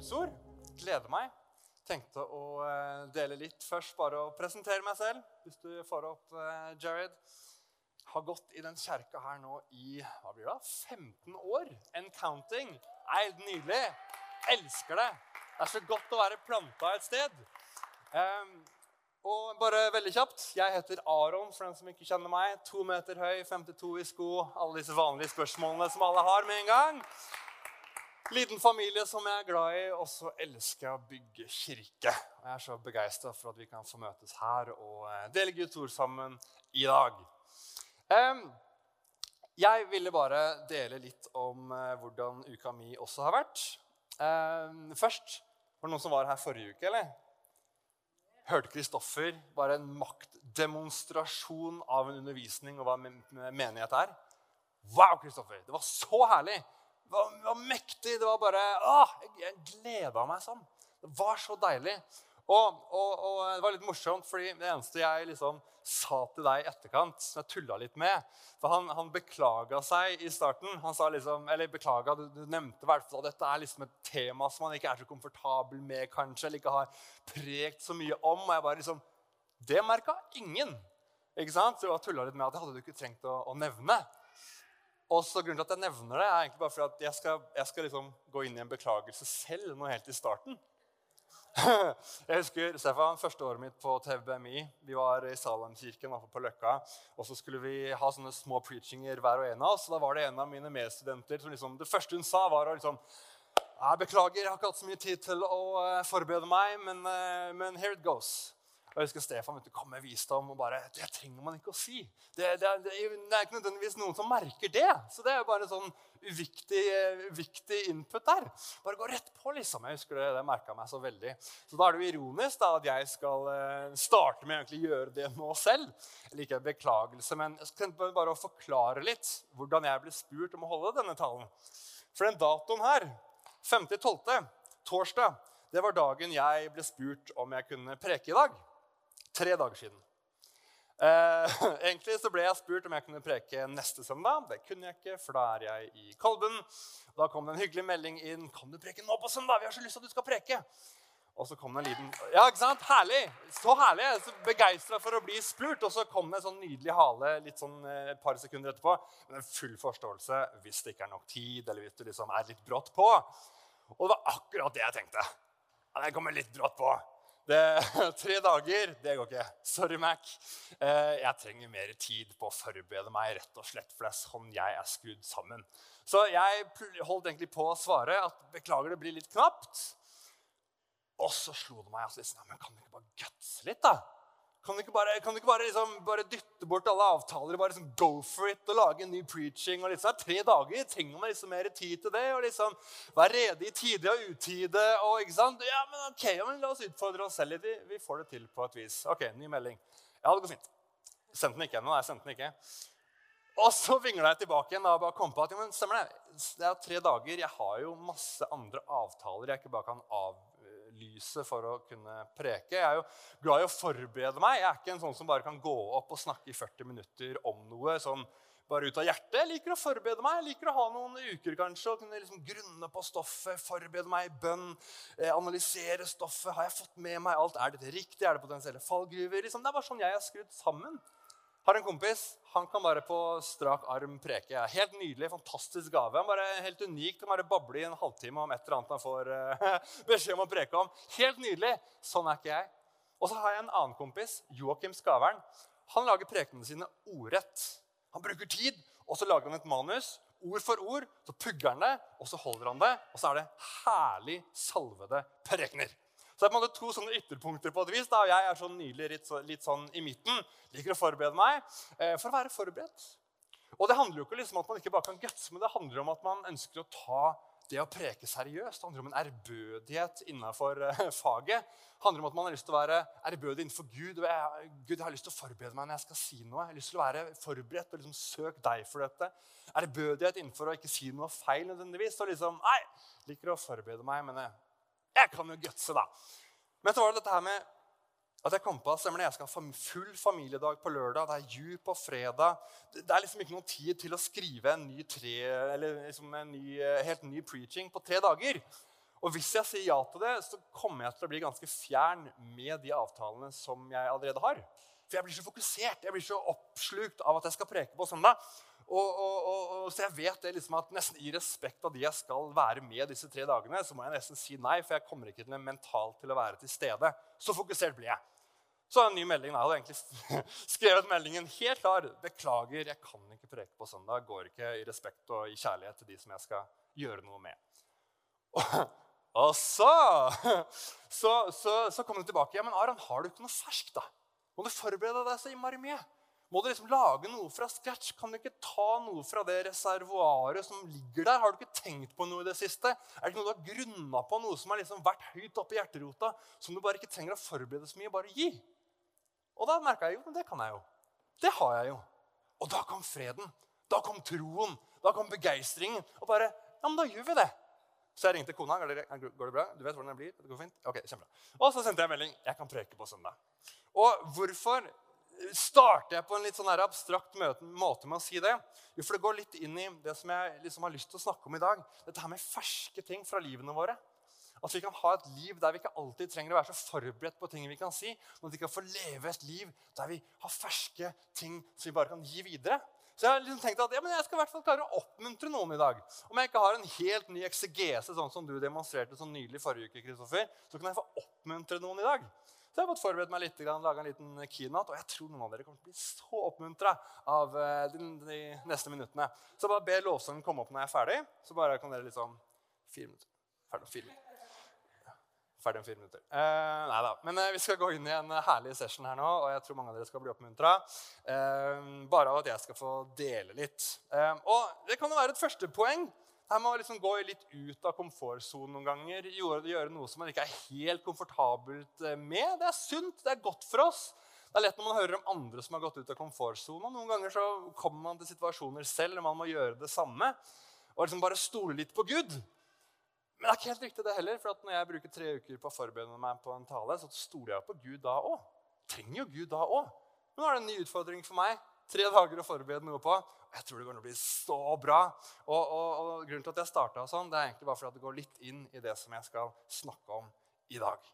Guds ord. Gleder meg. Tenkte å eh, dele litt først, bare å presentere meg selv. Hvis du får opp eh, Jared. Har gått i den kjerka her nå i hva blir det, 15 år. And counting. Helt nydelig. Elsker det. Det er så godt å være planta et sted. Um, og bare veldig kjapt, Jeg heter Aron, for den som ikke kjenner meg. To meter høy, 52 i sko. Alle disse vanlige spørsmålene som alle har med en gang. Liten familie som jeg er glad i, og så elsker jeg å bygge kirke. Jeg er så begeistra for at vi kan få møtes her og eh, dele Guds ord sammen i dag. Jeg ville bare dele litt om eh, hvordan uka mi også har vært. Først Var det noen som var her forrige uke, eller? hørte Kristoffer bare en maktdemonstrasjon av en undervisning og hva menighet er. Wow, Kristoffer! Det var så herlig! Det var, var mektig. Det var bare åh, Jeg, jeg gleda meg sånn. Det var så deilig. Og, og, og, det var litt morsomt, fordi det eneste jeg liksom sa til deg i etterkant, som jeg tulla litt med For han, han beklaga seg i starten. Han sa liksom, eller beklaga, du, du nevnte i hvert fall at dette er liksom et tema som han ikke er så komfortabel med, kanskje, eller ikke har prekt så mye om. Og jeg bare liksom Det merka ingen. Ikke sant? Så jeg tulla litt med at det hadde du ikke trengt å, å nevne. Og så Grunnen til at jeg nevner det, er egentlig bare fordi at jeg skal, jeg skal liksom gå inn i en beklagelse selv nå helt i starten. Jeg husker Stefan, første året mitt på TVBMI. Vi var i Salemkirken oppe på Løkka. Og så skulle vi ha sånne små preachinger hver og en av oss. Og da var det en av mine medstudenter som liksom, det første hun sa, var å liksom jeg Beklager, jeg har ikke hatt så mye tid til å uh, forberede meg, men, uh, men here it goes. Jeg husker Stefan vet du, kom med visdom og bare Det trenger man ikke å si. Det, det, det, det er ikke nødvendigvis noen som merker det. Så det er bare sånn uviktig, uviktig input der. Bare gå rett på, liksom. Jeg husker det, det merka meg så veldig. Så da er det jo ironisk da, at jeg skal uh, starte med å gjøre det nå selv. Jeg liker beklagelse, men jeg skal bare å forklare litt hvordan jeg ble spurt om å holde denne talen. For den datoen her, 5.12., torsdag, det var dagen jeg ble spurt om jeg kunne preke i dag. Tre dager siden. Eh, egentlig så ble jeg spurt om jeg kunne preke neste søndag. Det kunne jeg ikke, for da er jeg i Kolben. Da kom det en hyggelig melding inn. 'Kan du preke nå på søndag?' 'Vi har så lyst til at du skal preke.' Og så kom det en liten Ja, ikke sant? Herlig! Så herlig! Jeg er så begeistra for å bli spurt. Og så kom det en sånn nydelig hale litt sånn eh, et par sekunder etterpå. Men en full forståelse hvis det ikke er nok tid, eller hvis du liksom er litt brått på. Og det var akkurat det jeg tenkte. Ja, det kommer litt brått på. Det, tre dager, det går ikke. Sorry, Mac. Eh, jeg trenger mer tid på å forberede meg, rett og slett, for det er sånn jeg er skrudd sammen. Så jeg holdt egentlig på å svare at beklager, det blir litt knapt. Og så slo det meg altså, men kan du ikke bare gutse litt, da? Kan du ikke bare, du ikke bare, liksom, bare dytte bort alle avtaler og bare liksom go for it og lage en ny preaching? og liksom, Tre dager trenger man liksom mer tid til det. og liksom Være rede i tide og utide. og ikke sant? Ja, men ok, men La oss utfordre oss selv litt. Vi, vi får det til på et vis. Ok, ny melding. Ja, det går fint. Sendte den ikke ennå. Jeg sendte den ikke. Og så vingla jeg tilbake igjen og bare kom på at ja, men stemmer det. Det er tre dager. Jeg har jo masse andre avtaler jeg ikke bare kan av lyset for å kunne preke. Jeg er jo glad i å forberede meg. Jeg er ikke en sånn som bare kan gå opp og snakke i 40 minutter om noe sånn bare ut av hjertet. Jeg liker å forberede meg. Jeg liker å ha noen uker kanskje, og kunne liksom grunne på stoffet, forberede meg i bønn, eh, analysere stoffet. Har jeg fått med meg alt? Er dette riktig? Er det potensielle fallgruver? Liksom, det er bare sånn jeg er skrudd sammen. Har en kompis. Han kan bare på strak arm preke. Helt nydelig, fantastisk gave. Han bare Helt unik. Han bare bable i en halvtime om et eller annet han får uh, beskjed om å preke om. Helt nydelig. Sånn er ikke jeg. Og så har jeg en annen kompis, Joakim Skavern. Han lager prekenene sine ordrett. Han bruker tid, og så lager han et manus. Ord for ord. Så pugger han det, og så holder han det. Og så er det herlig salvede prekener. Så det er på en måte to sånne ytterpunkter på et vis. Da. Jeg er sånn nydelig litt, litt, sånn i midten. Liker å forberede meg eh, for å være forberedt. Og det handler jo ikke liksom at man ikke bare kan gutse, men det handler om at man ønsker å ta det å preke seriøst. Det handler om en ærbødighet innenfor eh, faget. Det handler om at man har lyst til å være ærbødig innenfor Gud. Og jeg, Gud, jeg har lyst til å forberede meg når jeg skal si noe. Jeg har lyst til å være forberedt og liksom søke deg for dette. Ærbødighet innenfor å ikke si noe feil nødvendigvis. Og liksom, nei, liker å forberede meg, men jeg jeg kan jo gutse, da. Men så var det dette her med at jeg kom på at jeg skal ha full familiedag på lørdag, det er jul på fredag. Det er liksom ikke noen tid til å skrive en ny tre, liksom en ny, eh, helt ny preaching på tre dager. Og hvis jeg sier ja til det, så kommer jeg til å bli ganske fjern med de avtalene som jeg allerede har. For jeg blir så fokusert, jeg blir så oppslukt av at jeg skal preke på søndag. Og, og, og, så jeg vet det liksom at nesten i respekt av de jeg skal være med disse tre dagene, så må jeg nesten si nei, for jeg kommer ikke til mentalt til å være til stede. Så fokusert blir jeg. Så en ny melding. Jeg hadde egentlig skrevet meldingen helt klar. Beklager, jeg kan ikke preke på søndag. Går ikke i respekt og i kjærlighet til de som jeg skal gjøre noe med. Og, så, så, så, så kom det tilbake. Ja, men Aron, har du ikke noe ferskt, da? Må du forberede deg så innmari mye? Må du liksom lage noe fra scratch? Kan du ikke ta noe fra det reservoaret som ligger der? Har du ikke tenkt på noe i det siste? Er det ikke noe du har grunna på, noe som har liksom vært høyt oppe i hjerterota, som du bare ikke trenger å forberede så mye? Bare gi. Og da merka jeg jo men det kan jeg jo. Det har jeg jo. Og da kom freden. Da kom troen. Da kom begeistringen. Og bare Ja, men da gjør vi det. Så jeg ringte kona. Går det, bra? Du vet hvordan det blir? Det går fint? Ok, kjempebra. Og så sendte jeg melding. Jeg kan preke på søndag. Og hvorfor starter jeg på en litt sånn abstrakt måte med å si det? Jo, for det går litt inn i det som jeg liksom har lyst til å snakke om i dag. Dette her med ferske ting fra livene våre. At vi kan ha et liv der vi ikke alltid trenger å være så forberedt på ting vi kan si, men at vi kan få leve et liv der vi har ferske ting som vi bare kan gi videre. Så jeg har liksom tenkt at ja, jeg skal i hvert fall klare å oppmuntre noen i dag. Om jeg ikke har en helt ny eksegese, sånn som du demonstrerte så nydelig forrige uke, Kristoffer, så kan jeg få oppmuntre noen i dag. Så jeg har fått forberedt meg litt, laga en liten keynote, og jeg tror noen av dere kommer til å bli så oppmuntra av eh, de, de, neste minuttene. Så bare be lovsangen komme opp når jeg er ferdig. Så bare kan dere liksom Fire minutter. Ferdig om fire minutter. Ferdig om fire minutter. Eh, nei da. Men eh, vi skal gå inn i en herlig session her nå, og jeg tror mange av dere skal bli oppmuntra. Eh, bare av at jeg skal få dele litt. Eh, og det kan jo være et første poeng. Her må liksom gå litt ut av komfortsonen noen ganger. Gjøre, noe som man ikke er helt komfortabelt eh, med. Det er sunt, det er godt for oss. Det er lett når man hører om andre som har gått ut av komfortsonen. Noen ganger så kommer man til situasjoner selv og man må gjøre det samme. Og liksom bare stole litt på Gud. Men det er ikke helt riktig, det heller. For når jeg bruker tre uker på å forberede meg på en tale, så stoler jeg på Gud da òg. Trenger jo Gud da òg. Men nå er det en ny utfordring for meg. Tre dager å forberede noe på. Jeg tror det kommer til å bli så bra. Og, og, og grunnen til at jeg starta sånn, det er egentlig bare fordi det går litt inn i det som jeg skal snakke om i dag.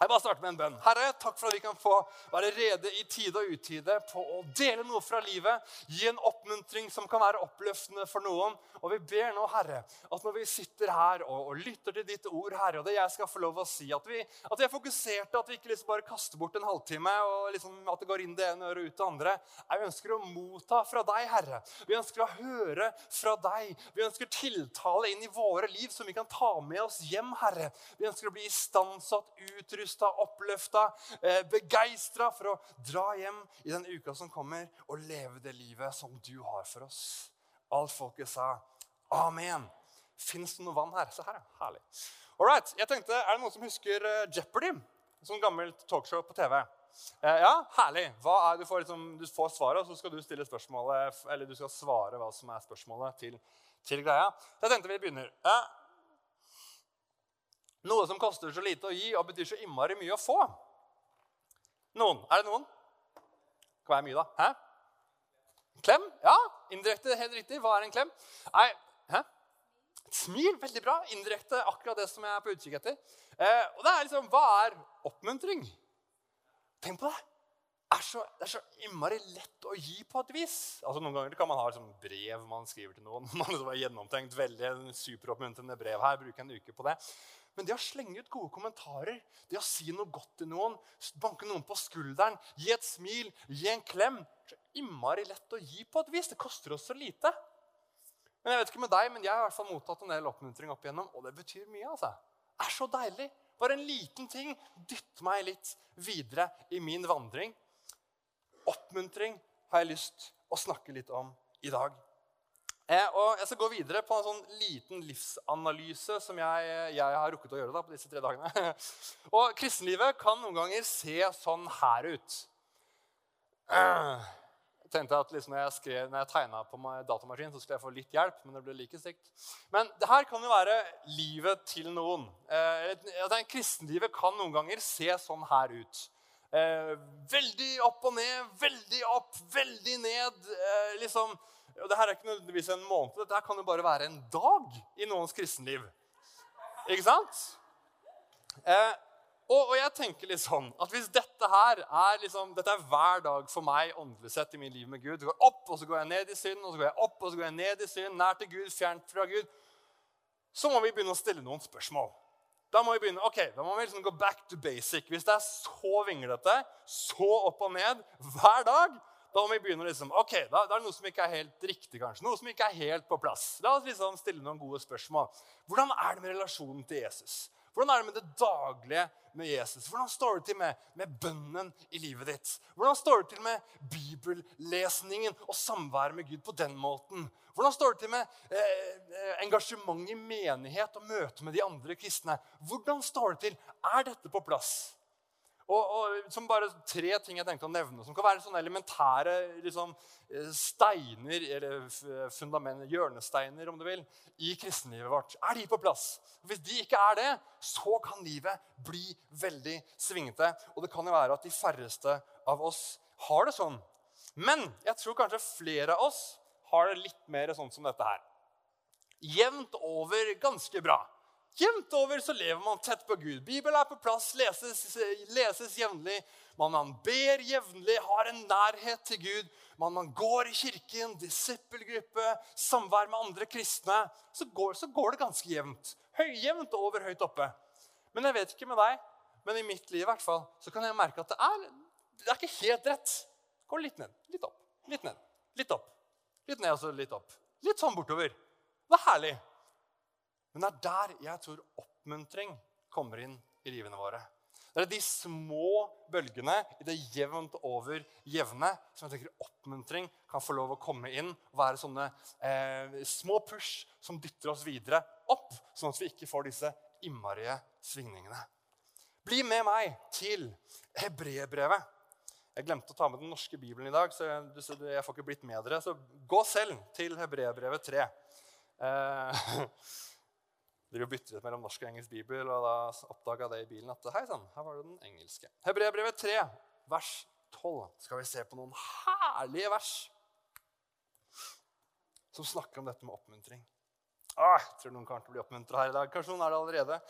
Jeg bare starter med en bønn. Herre, takk for at vi kan få være rede i tide og utide på å dele noe fra livet. Gi en oppmuntring som kan være oppløftende for noen. Og vi ber nå, Herre, at når vi sitter her og, og lytter til ditt ord, Herre, og det jeg skal få lov å si, at vi, at vi er fokuserte, at vi ikke liksom bare kaster bort en halvtime, og liksom at det går inn det ene øret ut det andre. Jeg ønsker å motta fra deg, Herre. Vi ønsker å høre fra deg. Vi ønsker tiltale inn i våre liv som vi kan ta med oss hjem, Herre. Vi ønsker å bli istandsatt, utrustet utrusta, oppløfta, eh, begeistra for å dra hjem i den uka som kommer, og leve det livet som du har for oss. Alt folket sa amen. Fins det noe vann her? Se her, ja. Herlig. Alright. Jeg tenkte, Er det noen som husker eh, Jeopardy? Sånn gammelt talkshow på TV. Eh, ja, herlig. Er, du, får liksom, du, får svaret, og så skal du stille spørsmålet, eller du skal svare hva som er spørsmålet til, til greia. Så jeg tenkte vi begynner. Noe som koster så lite å gi og betyr så innmari mye å få. Noen. Er det noen? Kan være mye, da. Hæ? Klem? Ja, indirekte helt riktig. Hva er en klem? Nei, hæ? Et smil. Veldig bra. Indirekte akkurat det som jeg er på utkikk etter. Eh, og det er liksom, Hva er oppmuntring? Tenk på det. Det er, så, det er så innmari lett å gi på et vis. Altså Noen ganger kan man ha liksom brev man skriver til noen. man har gjennomtenkt veldig superoppmuntrende brev her, bruke en uke på det. Men det å slenge ut gode kommentarer, det å si noe godt til noen, banke noen på skulderen, gi et smil, gi en klem så Innmari lett å gi på et vis. Det koster oss så lite. Men Jeg vet ikke med deg, men jeg har i hvert fall mottatt en del oppmuntring opp igjennom, og det betyr mye. altså. Det er så deilig. Bare en liten ting dytter meg litt videre i min vandring. Oppmuntring har jeg lyst å snakke litt om i dag. Eh, og Jeg skal gå videre på en sånn liten livsanalyse som jeg, jeg har rukket å gjøre da, på disse tre dagene. og Kristenlivet kan noen ganger se sånn her ut. Jeg tenkte at liksom når jeg, skrev, jeg tegna på datamaskin, så skulle jeg få litt hjelp. Men det ble like stygt. Men det her kan jo være livet til noen. Eh, Kristenlivet kan noen ganger se sånn her ut. Eh, veldig opp og ned, veldig opp, veldig ned. Eh, liksom. Og det her er ikke nødvendigvis en måned, dette her kan jo bare være en dag i noens kristenliv. Ikke sant? Eh, og, og, jeg tenker litt sånn at hvis dette her er liksom, dette er hver dag for meg åndelig sett i min liv med Gud Det går opp, og så går jeg ned i synd, og så går jeg opp, og så går jeg ned i synd, nær til Gud, fjernt fra Gud. Så må vi begynne å stille noen spørsmål. Da må vi begynne, ok, da må vi liksom gå back to basic. Hvis det er så vinglete, så opp og ned hver dag, da må vi begynne liksom, ok, da, da er det noe som ikke er helt riktig. kanskje, Noe som ikke er helt på plass. La oss liksom stille noen gode spørsmål. Hvordan er det med relasjonen til Jesus? Hvordan er det med det daglige med Jesus? Hvordan står det til med, med bønnen i livet ditt? Hvordan står det til med bibellesningen og samværet med Gud på den måten? Hvordan står det til med eh, engasjement i menighet og møte med de andre kristne? Hvordan står det til? Er dette på plass? Og, og, som bare tre ting jeg tenkte å nevne, som kan være sånne elementære liksom, eh, steiner, eller hjørnesteiner, om du vil, i kristenlivet vårt. Er de på plass? Hvis de ikke er det, så kan livet bli veldig svingete. Og det kan jo være at de færreste av oss har det sånn. Men jeg tror kanskje flere av oss har det litt mer sånn som dette her. Jevnt over ganske bra. Jevnt over så lever man tett på Gud. Bibelen er på plass, leses, leses jevnlig. Man, man, ber jevnlig, har en nærhet til Gud. Man, man går i kirken, disippelgruppe, samvær med andre kristne. Så går, så går det ganske jevnt. Høyjevnt over høyt oppe. Men jeg vet ikke med deg, men i mitt liv i hvert fall, så kan jeg merke at det er, det er ikke helt rett. Går litt ned, litt opp, litt ned, litt opp. Litt ned og så litt opp. Litt sånn bortover. Det er herlig. Men det er der jeg tror oppmuntring kommer inn i livene våre. Det er de små bølgene i det jevnt over jevne som jeg tenker oppmuntring kan få lov å komme inn og være sånne eh, små push som dytter oss videre opp, sånn at vi ikke får disse innmarige svingningene. Bli med meg til hebreerbrevet. Jeg glemte å ta med den norske bibelen i dag, så jeg, får ikke blitt med dere. Så gå selv til hebreerbrevet 3. Eh, driver bytter mellom norsk og engelsk bibel, og da oppdaga det i bilen at hei sann, her var det den engelske. Hebreabrevet 3, vers 12. Skal vi se på noen herlige vers som snakker om dette med oppmuntring. Ah, jeg tror noen kommer til å bli oppmuntra her i dag. Kanskje noen er det allerede.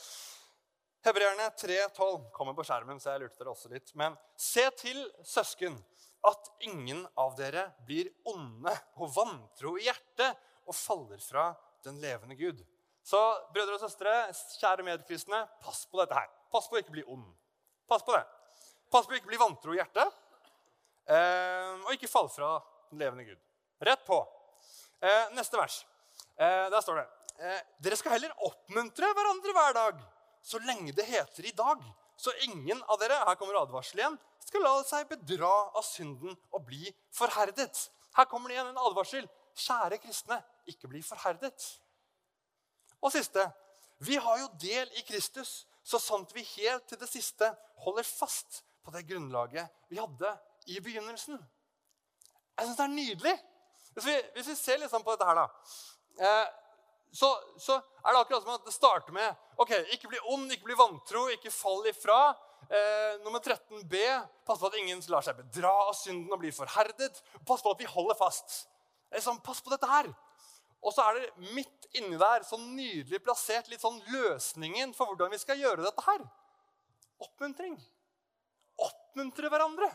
Hebreerne 3,12 kommer på skjermen, så jeg lurte dere også litt. Men se til, søsken, at ingen av dere blir onde og vantro i hjertet og faller fra den levende Gud. Så brødre og søstre, kjære medkristne, pass på dette her. Pass på å ikke bli ond. Pass på det. Pass på å ikke bli vantro i hjertet. Eh, og ikke fall fra den levende Gud. Rett på. Eh, neste vers. Eh, der står det eh, Dere skal heller oppmuntre hverandre hver dag, så lenge det heter i dag. Så ingen av dere her kommer advarsel igjen, skal la seg bedra av synden og bli forherdet. Her kommer det igjen en advarsel. Kjære kristne, ikke bli forherdet. Og siste vi har jo del i Kristus, så sant vi helt til det siste holder fast på det grunnlaget vi hadde i begynnelsen. Jeg syns det er nydelig. Hvis vi, hvis vi ser liksom på dette her, da, eh, så, så, er det akkurat som at det starter med ok, Ikke bli ond, ikke bli vantro, ikke fall ifra. Eh, nummer 13b pass på at ingen lar seg bedra av synden og bli forherdet. Pass på at vi holder fast. Liksom, pass på dette her. Og så er det midt inni der, så nydelig plassert, litt sånn løsningen for hvordan vi skal gjøre dette her. Oppmuntring. Oppmuntre hverandre.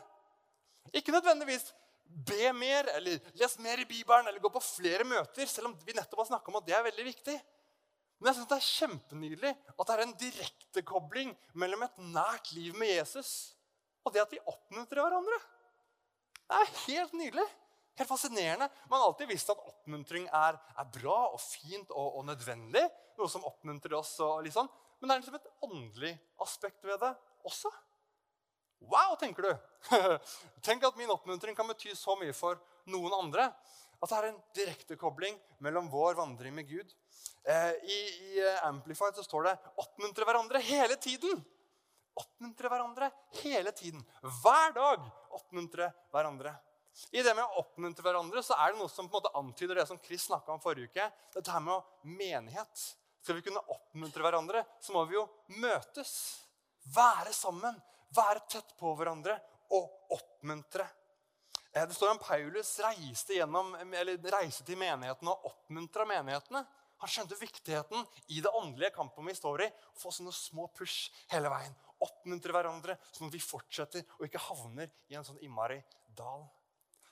Ikke nødvendigvis be mer eller les mer i Bibelen eller gå på flere møter, selv om vi nettopp har snakka om at det er veldig viktig. Men jeg synes det er kjempenydelig at det er en direktekobling mellom et nært liv med Jesus og det at vi oppmuntrer hverandre. Det er helt nydelig. Helt fascinerende. Man har alltid visst at oppmuntring er, er bra og fint og, og, nødvendig. Noe som oppmuntrer oss. og liksom. Men det er liksom et åndelig aspekt ved det også. Wow, tenker du! Tenk at min oppmuntring kan bety så mye for noen andre. At det er en direktekobling mellom vår vandring med Gud. Eh, I, i eh, Amplified så står det 'oppmuntre hverandre hele tiden'. Oppmuntre hverandre hele tiden. Hver dag oppmuntre hverandre. I det med å oppmuntre hverandre så er det noe som på en måte antyder det som Chris snakka om forrige uke. Dette her med menighet. Skal vi kunne oppmuntre hverandre, så må vi jo møtes. Være sammen. være tett på hverandre og oppmuntre. Eh, det står om Paulus reiste, gjennom, reiste til menighetene og oppmuntra menighetene. Han skjønte viktigheten i det åndelige kampen vi står i. Å få sånne små push hele veien. Oppmuntre hverandre, sånn at vi fortsetter og ikke havner i en sånn innmari dal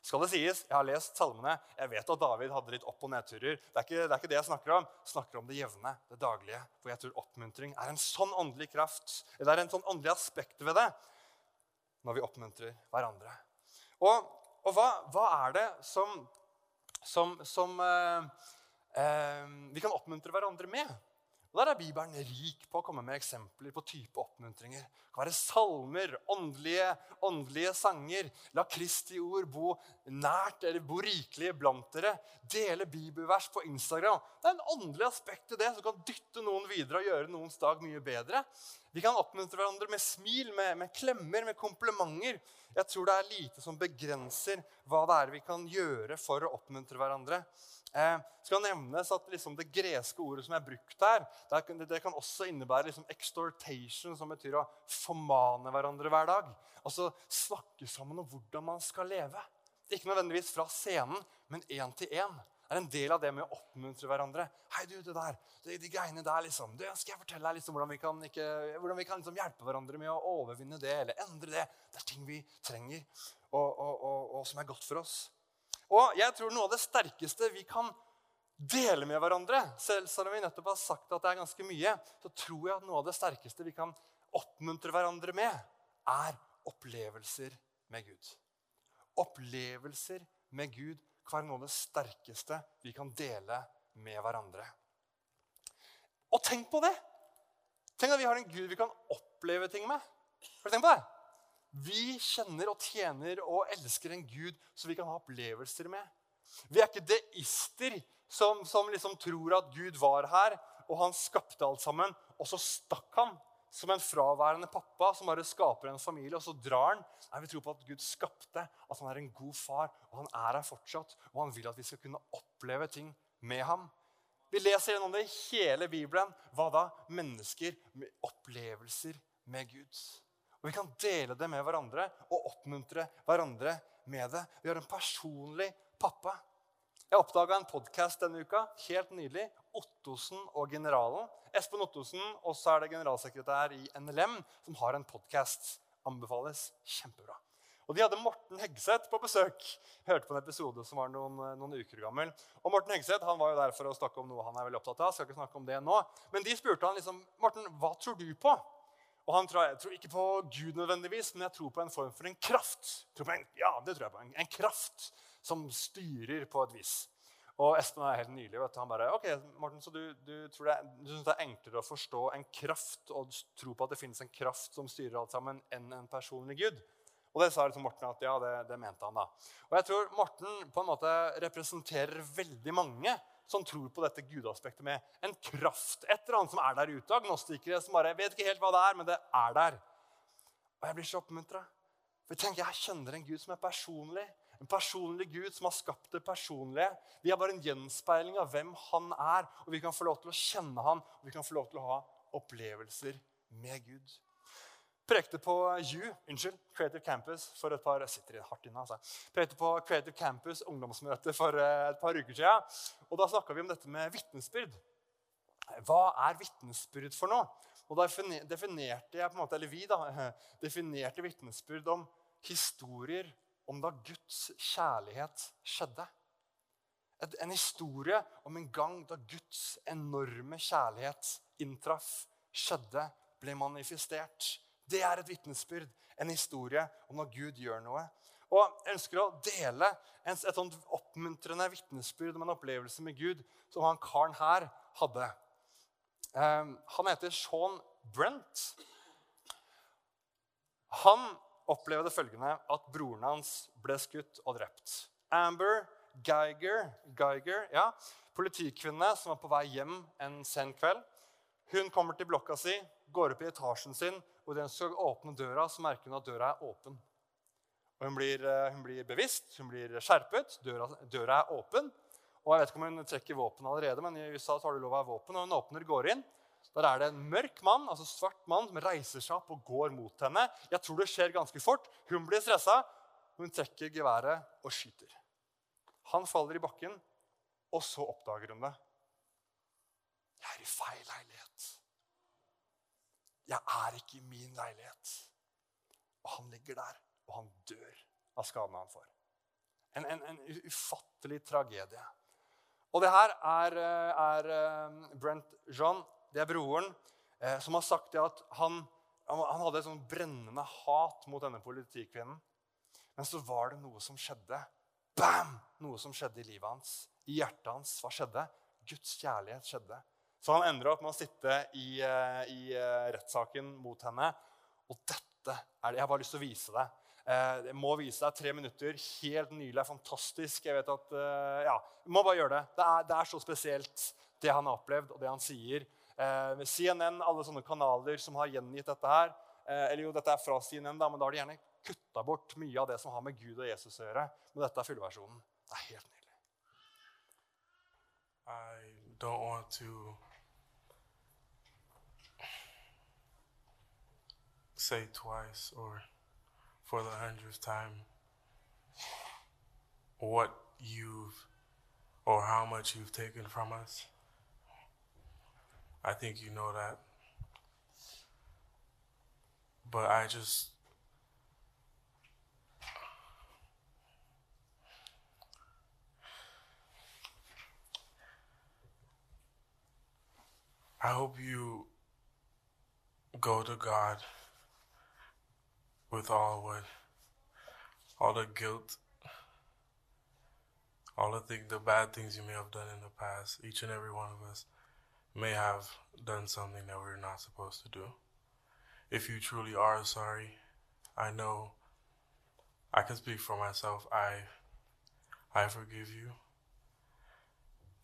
skal det sies, Jeg har lest salmene. Jeg vet at David hadde litt opp- og nedturer. Det er, ikke, det er ikke det jeg snakker om. Jeg snakker om det jevne, det daglige. For jeg tror oppmuntring er en sånn åndelig kraft. Det er en sånn åndelig aspekt ved det når vi oppmuntrer hverandre. Og, og hva, hva, er det som, som, som eh, eh, vi kan oppmuntre hverandre med? Og Der er Bibelen rik på å komme med eksempler på type oppmuntringer. Det kan være salmer, åndelige, åndelige sanger. La Kristi ord bo nært eller bo rikelig blant dere. Dele bibelvers på Instagram. Det er en åndelig aspekt til det som kan dytte noen videre og gjøre noens dag mye bedre. Vi kan oppmuntre hverandre med smil, med, med klemmer, med komplimenter. Jeg tror det er lite som begrenser hva det er vi kan gjøre for å oppmuntre hverandre. Eh, skal nevnes at liksom Det greske ordet som er brukt her, det, det kan også innebære liksom extortation, som betyr å formane hverandre hver dag. Altså snakke sammen om hvordan man skal leve. Ikke nødvendigvis fra scenen, men én til én. Er en del av det med å oppmuntre hverandre. Hei, du, det der, de, de greiene der, liksom. Du, skal jeg fortelle deg liksom hvordan vi kan, ikke, hvordan vi kan liksom hjelpe hverandre med å overvinne det eller endre det? Det er ting vi trenger, og, og, og, og som er godt for oss. Og jeg tror noe av det sterkeste vi kan dele med hverandre, selv om vi nettopp har sagt at det er ganske mye, så tror jeg at noe av det sterkeste vi kan oppmuntre hverandre med, er opplevelser med Gud. Opplevelser med Gud kan være noe av det sterkeste vi kan dele med hverandre. Og tenk på det! Tenk at vi har en Gud vi kan oppleve ting med. Har du på det? Vi kjenner og tjener og elsker en Gud som vi kan ha opplevelser med. Vi er ikke deister som, som liksom tror at Gud var her, og han skapte alt sammen, og så stakk han. Som en fraværende pappa som bare skaper en familie, og så drar han. Nei, Vi tror på at Gud skapte, at han er en god far, og han er her fortsatt. Og han vil at vi skal kunne oppleve ting med ham. Vi leser gjennom det i hele Bibelen. Hva da? Mennesker med opplevelser med Gud. Og Vi kan dele det med hverandre og oppmuntre hverandre med det. Vi har en personlig pappa. Jeg oppdaga en podkast denne uka. Helt nydelig. Ottosen og Generalen. Espen Ottosen, og så er det generalsekretær i NLM, som har en podkast. Anbefales. Kjempebra. Og De hadde Morten Hegseth på besøk. Hørte på en episode som var noen, noen uker gammel. Og Morten Hegseth han var jo der for å snakke om noe han er veldig opptatt av. Skal ikke snakke om det nå. Men de spurte han liksom, Morten, hva tror du på? Og han tror, Jeg tror ikke på Gud nødvendigvis, men jeg tror på en form for en kraft. En, ja, det tror jeg på. En, en, kraft som styrer på et vis. Og Espen er helt nylig. vet du, Han bare ok, Morten, så du, du, det, du synes det er enklere å forstå en kraft og tro på at det finnes en kraft som styrer alt sammen, enn en personlig Gud? Og det sa liksom Morten at ja, det, det mente han. da. Og jeg tror Morten på en måte representerer veldig mange som tror på dette gudaspektet med en kraft. Et eller annet som er der ute. Agnostikere som bare vet ikke helt hva det er, men det er der. Og jeg blir så oppmuntra. For jeg tenker, jeg kjenner en Gud som er personlig. En personlig Gud som har skapt det personlige. Vi er bare en gjenspeiling av hvem han er. Og vi kan få lov til å kjenne han, og vi kan få lov til å ha opplevelser med Gud prekte på U, unnskyld, Creative Campus for et par jeg sitter hardt inne, altså. Prekte på Creative Campus ungdomsmøte for eh, et par uker siden. Og Da snakka vi om dette med vitnesbyrd. Hva er vitnesbyrd for noe? Og Da definerte jeg på en måte, eller vi da, definerte vitnesbyrd om historier om da Guds kjærlighet skjedde. En historie om en gang da Guds enorme kjærlighet inntraff, skjedde, ble manifestert. Det er et vitnesbyrd, en historie om når Gud gjør noe. Og Jeg ønsker å dele et sånt oppmuntrende vitnesbyrd om en opplevelse med Gud som han karen her hadde. Um, han heter Sean Brent. Han opplevde følgende at broren hans ble skutt og drept. Amber Geiger, Geiger ja, politikvinne som var på vei hjem en sen kveld. Hun kommer til blokka si, går opp i etasjen sin og idet hun skal åpne døra, så merker hun at døra er åpen. Og hun blir, eh, hun blir bevisst, hun blir skjerpet. Døra, døra, er åpen. Og Jeg vet ikke om hun trekker våpen allerede, men i USA har du lov å ha våpen. Og hun åpner, går inn. Der er det en mørk mann, altså svart mann som reiser seg opp og går mot henne. Jeg tror det skjer ganske fort. Hun blir stressa. Hun trekker geværet og skyter. Han faller i bakken, og så oppdager hun det. Jeg er i feil leilighet. Jeg er ikke i min leilighet. Og han ligger der, og han dør av skadene han får. En, en, en ufattelig tragedie. Og det her er, eh, er eh, Brent John, det er broren, eh, som har sagt at han, han hadde et sånn brennende hat mot denne politikvinnen. Men så var det noe som skjedde. Bam! Noe som skjedde i livet hans. I hjertet hans. Hva skjedde? Guds kjærlighet skjedde. Så han ender opp med å sitte i, i rettssaken mot henne. Og dette er det. Jeg har bare lyst til å vise deg. Eh, jeg må vise deg tre minutter. Helt nylig. er Fantastisk. Jeg vet at, eh, ja, jeg må bare gjøre det. Det er, det er, så spesielt, det han har opplevd, og det han sier. Eh, CNN, alle sånne kanaler som har gjengitt dette her eh, Eller jo, dette er fra CNN, da, men da har de gjerne kutta bort mye av det som har med Gud og Jesus å gjøre. Men dette er fullversjonen. Det er helt nydelig. I don't want to say twice or for the hundredth time what you've or how much you've taken from us. I think you know that. But I just I hope you go to God with all what, all the guilt, all the thing, the bad things you may have done in the past. Each and every one of us may have done something that we're not supposed to do. If you truly are sorry, I know I can speak for myself. I I forgive you.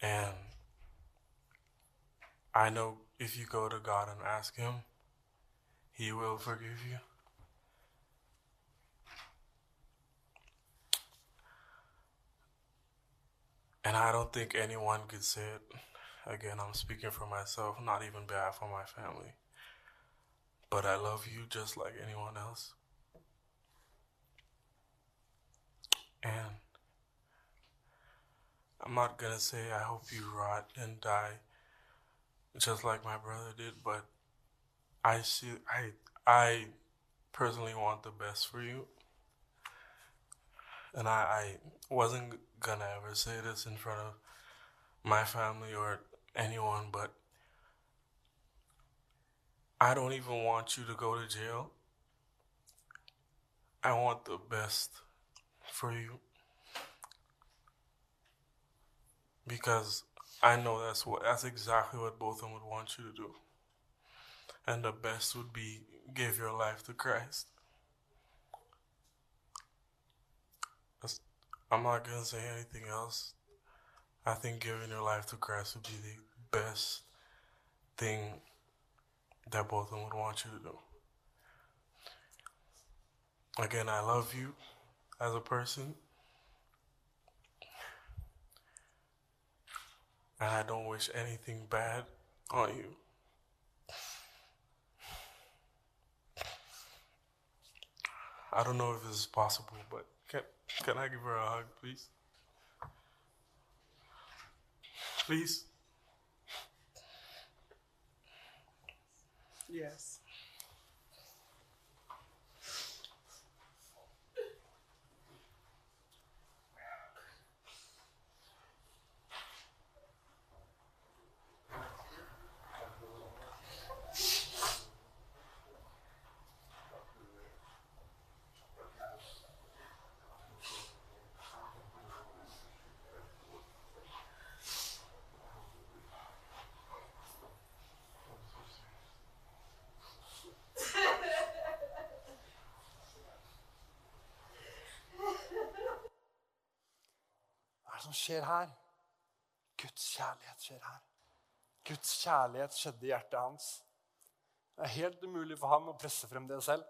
And I know if you go to God and ask him, he will forgive you. And I don't think anyone could say it. Again, I'm speaking for myself, not even bad for my family. But I love you just like anyone else. And I'm not gonna say I hope you rot and die just like my brother did, but I see I I personally want the best for you. And I, I wasn't gonna ever say this in front of my family or anyone, but I don't even want you to go to jail. I want the best for you. Because I know that's what that's exactly what both of them would want you to do. And the best would be give your life to Christ. I'm not gonna say anything else. I think giving your life to Christ would be the best thing that both of them would want you to do. Again, I love you as a person. And I don't wish anything bad on you. I don't know if this is possible, but can, can I give her a hug, please? Please? Yes. Skjer her? Guds kjærlighet skjer her. Guds kjærlighet skjedde i hjertet hans. Det er helt umulig for han å presse frem det selv.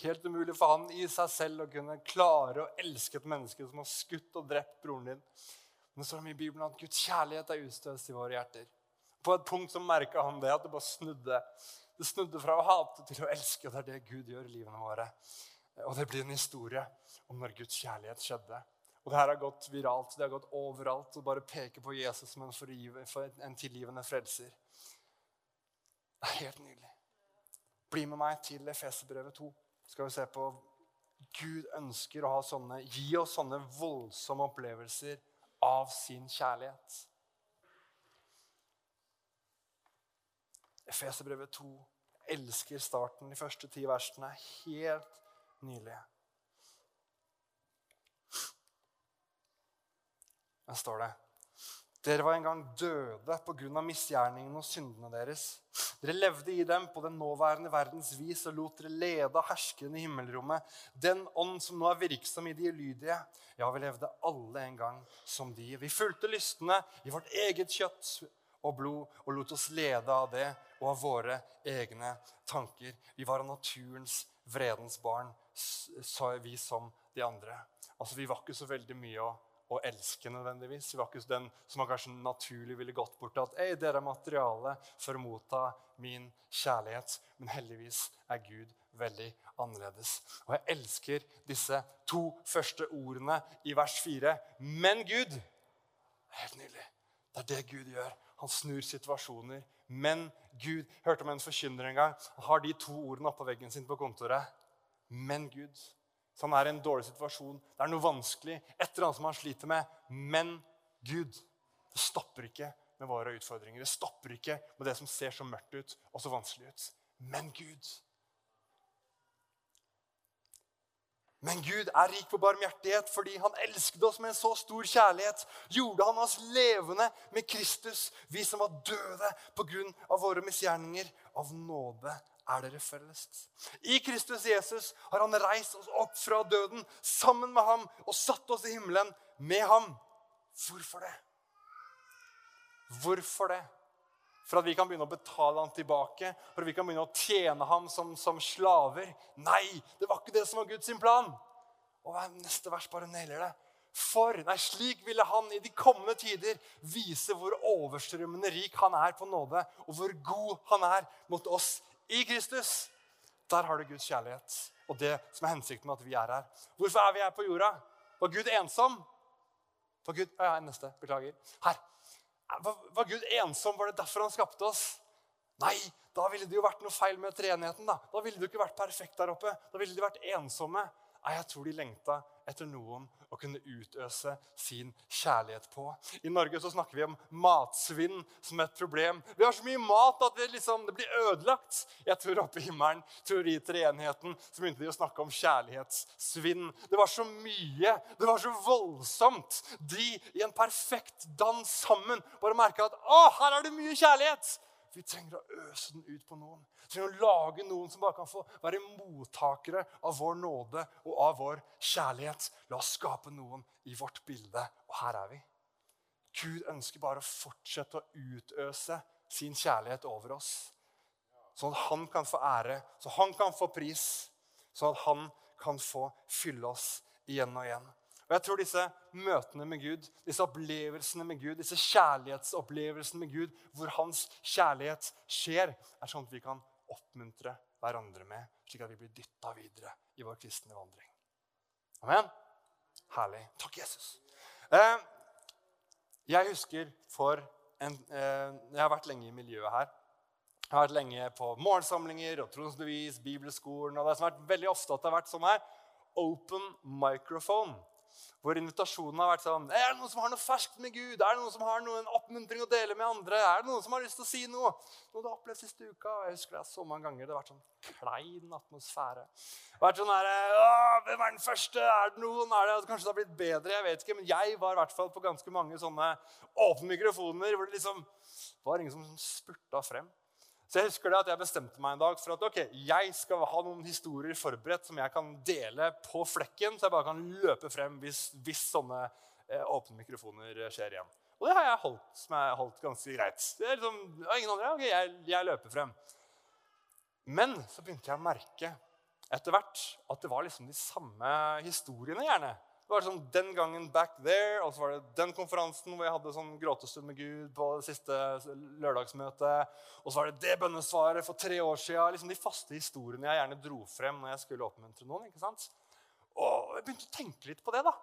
Helt umulig for han i seg selv å kunne klare å elske et menneske som har skutt og drept broren din. Men så står det i Bibelen at Guds kjærlighet er utstøst i våre hjerter. På et punkt så merka han det, at det bare snudde. Det snudde fra å hate til å elske, og det er det Gud gjør i livene våre. Og det blir en historie om når Guds kjærlighet skjedde. Og det her har gått viralt, det har gått overalt. og bare peker på Jesus som en, forgive, en tilgivende frelser. Det er helt nydelig. Bli med meg til Efeserbrevet 2. Skal vi se på Gud ønsker å ha sånne, gi oss sånne voldsomme opplevelser av sin kjærlighet. Efeserbrevet 2 elsker starten, de første ti versene. Helt nylige. Der står det dere var en gang døde pga. misgjerningene og syndene deres. Dere levde i dem på den nåværende verdens vis og lot dere lede av herskeren i himmelrommet. Den ånd som nå er virksom i de ulydige. Ja, vi levde alle en gang som de. Vi fulgte lystne i vårt eget kjøtt og blod og lot oss lede av det og av våre egne tanker. Vi var av naturens vredens barn, vi som de andre. Altså, Vi var ikke så veldig mye å å elske nødvendigvis. Vi var ikke den som man kanskje naturlig ville gått bort til. at Ei, dere er materiale for å motta min kjærlighet. Men heldigvis er Gud veldig annerledes. Og jeg elsker disse to første ordene i vers fire. Men Gud Helt nydelig. Det er det Gud gjør. Han snur situasjoner. Men Gud Hørte om en forkynner en gang. Han har de to ordene oppå veggen sin på kontoret. Men Gud. Så han er i en dårlig situasjon. Det er noe vanskelig, et eller annet som han sliter med. Men Gud, det stopper ikke med våre utfordringer. Det stopper ikke med det som ser så mørkt ut og så vanskelig ut. Men Gud. Men Gud er rik på barmhjertighet fordi han elsket oss med en så stor kjærlighet. Gjorde han oss levende med Kristus, vi som var døde pga. våre misgjerninger. Av nåde er dere felles. I Kristus Jesus har han reist oss opp fra døden sammen med ham og satt oss i himmelen med ham. Hvorfor det? Hvorfor det? For at vi kan begynne å betale ham tilbake, for at vi kan begynne å tjene ham som, som slaver. Nei, det var ikke det som var Guds plan. Og neste vers bare nailer det. For nei, slik ville han i de kommende tider vise hvor overstrømmende rik han er på nåde, og hvor god han er mot oss i Kristus. Der har du Guds kjærlighet og det som er hensikten med at vi er her. Hvorfor er vi her på jorda? Var Gud ensom? Var Gud, ja, neste, Beklager. Her. Var, var Gud ensom? Var det derfor han skapte oss? Nei, da ville det jo vært noe feil med treenigheten. Da Da ville det jo ikke vært perfekt der oppe. Da ville de vært ensomme. Nei, Jeg tror de lengta etter noen å kunne utøse sin kjærlighet på. I Norge så snakker vi om matsvinn som et problem. Vi har så mye mat at det, liksom, det blir ødelagt. Jeg tror oppe i himmelen, teoritreenheten, så begynte de å snakke om kjærlighetssvinn. Det var så mye, det var så voldsomt. De i en perfekt dans sammen bare merka at å, her er det mye kjærlighet. Vi trenger å øse den ut på noen. Vi trenger å lage noen som bare kan få være mottakere av vår nåde og av vår kjærlighet. La oss skape noen i vårt bilde. Og her er vi. Gud ønsker bare å fortsette å utøse sin kjærlighet over oss. Sånn at han kan få ære, så han kan få pris, sånn at han kan få fylle oss igjen og igjen. Og jeg tror disse møtene med Gud, disse opplevelsene med Gud, disse kjærlighetsopplevelsene med Gud, hvor hans kjærlighet skjer, er sånn at vi kan oppmuntre hverandre med, slik at vi blir dytta videre i vår kristne vandring. Amen? Herlig. Takk, Jesus. Eh, jeg husker for en, eh, Jeg har vært lenge i miljøet her. Jeg har vært lenge på morgensamlinger og trosbevis, bibelskolen. og det har vært veldig ofte at det har vært sånn her, Open microphone. Hvor invitasjonen har vært sånn Er det noen som har noe ferskt med Gud? Er det noen som har noen oppmuntring å dele med andre? Er det noen som har lyst til å si noe? Noe du har opplevd siste uka? Jeg husker det så mange ganger. Det har vært sånn klein atmosfære. Det har vært sånn her, Hvem er den første? Er det noen? Er det, kanskje det har blitt bedre? Jeg vet ikke. Men jeg var i hvert fall på ganske mange sånne åpne mikrofoner hvor det liksom var ingen som spurta frem. Så jeg husker det at jeg bestemte meg en dag for at ok, jeg skal ha noen historier forberedt som jeg kan dele på flekken, så jeg bare kan løpe frem hvis, hvis sånne eh, åpne mikrofoner skjer igjen. Og det har jeg holdt, som jeg har holdt ganske greit. Det er liksom, ingen andre, ok, jeg, jeg løper frem. Men så begynte jeg å merke etter hvert at det var liksom de samme historiene. gjerne. Det var sånn Den gangen back there, og så var det den konferansen hvor jeg hadde sånn gråtestund med Gud på det siste lørdagsmøtet. Og så var det det bønnesvaret for tre år siden. Liksom de faste historiene jeg gjerne dro frem når jeg skulle oppmuntre noen. ikke sant? Og jeg begynte å tenke litt på det. da.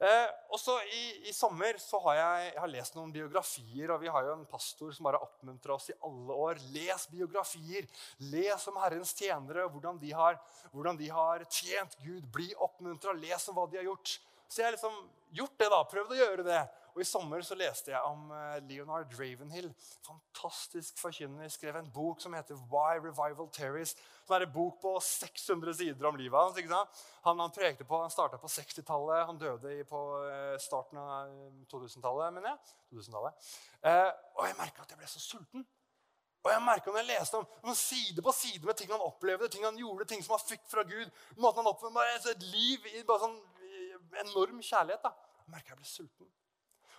Eh, og så i, i, sommer så har jeg, jeg har lest noen biografier, og vi har jo en pastor som bare oppmuntrer oss i alle år. Les biografier. Les om Herrens tjenere, hvordan de har, hvordan de har tjent Gud. Bli oppmuntra. Les om hva de har gjort. Så jeg har liksom gjort det, da. Prøvd å gjøre det. Og I sommer så leste jeg om eh, Leonard Ravenhill. Fantastisk forkynner. Skrev en bok som heter Why Revival Terries. Som er en bok på 600 sider om livet hans. ikke sant? Han, han prekte på, han starta på 60-tallet. Han døde på eh, starten av 2000-tallet, eh, mener jeg. 2000 eh, og jeg merka at jeg ble så sulten. Og jeg merket når jeg leste om, om side på side med ting han opplevde, ting han gjorde, ting som han fikk fra Gud måten han opplevde, bare Et liv i bare sånn enorm kjærlighet. da. Jeg merka jeg ble sulten.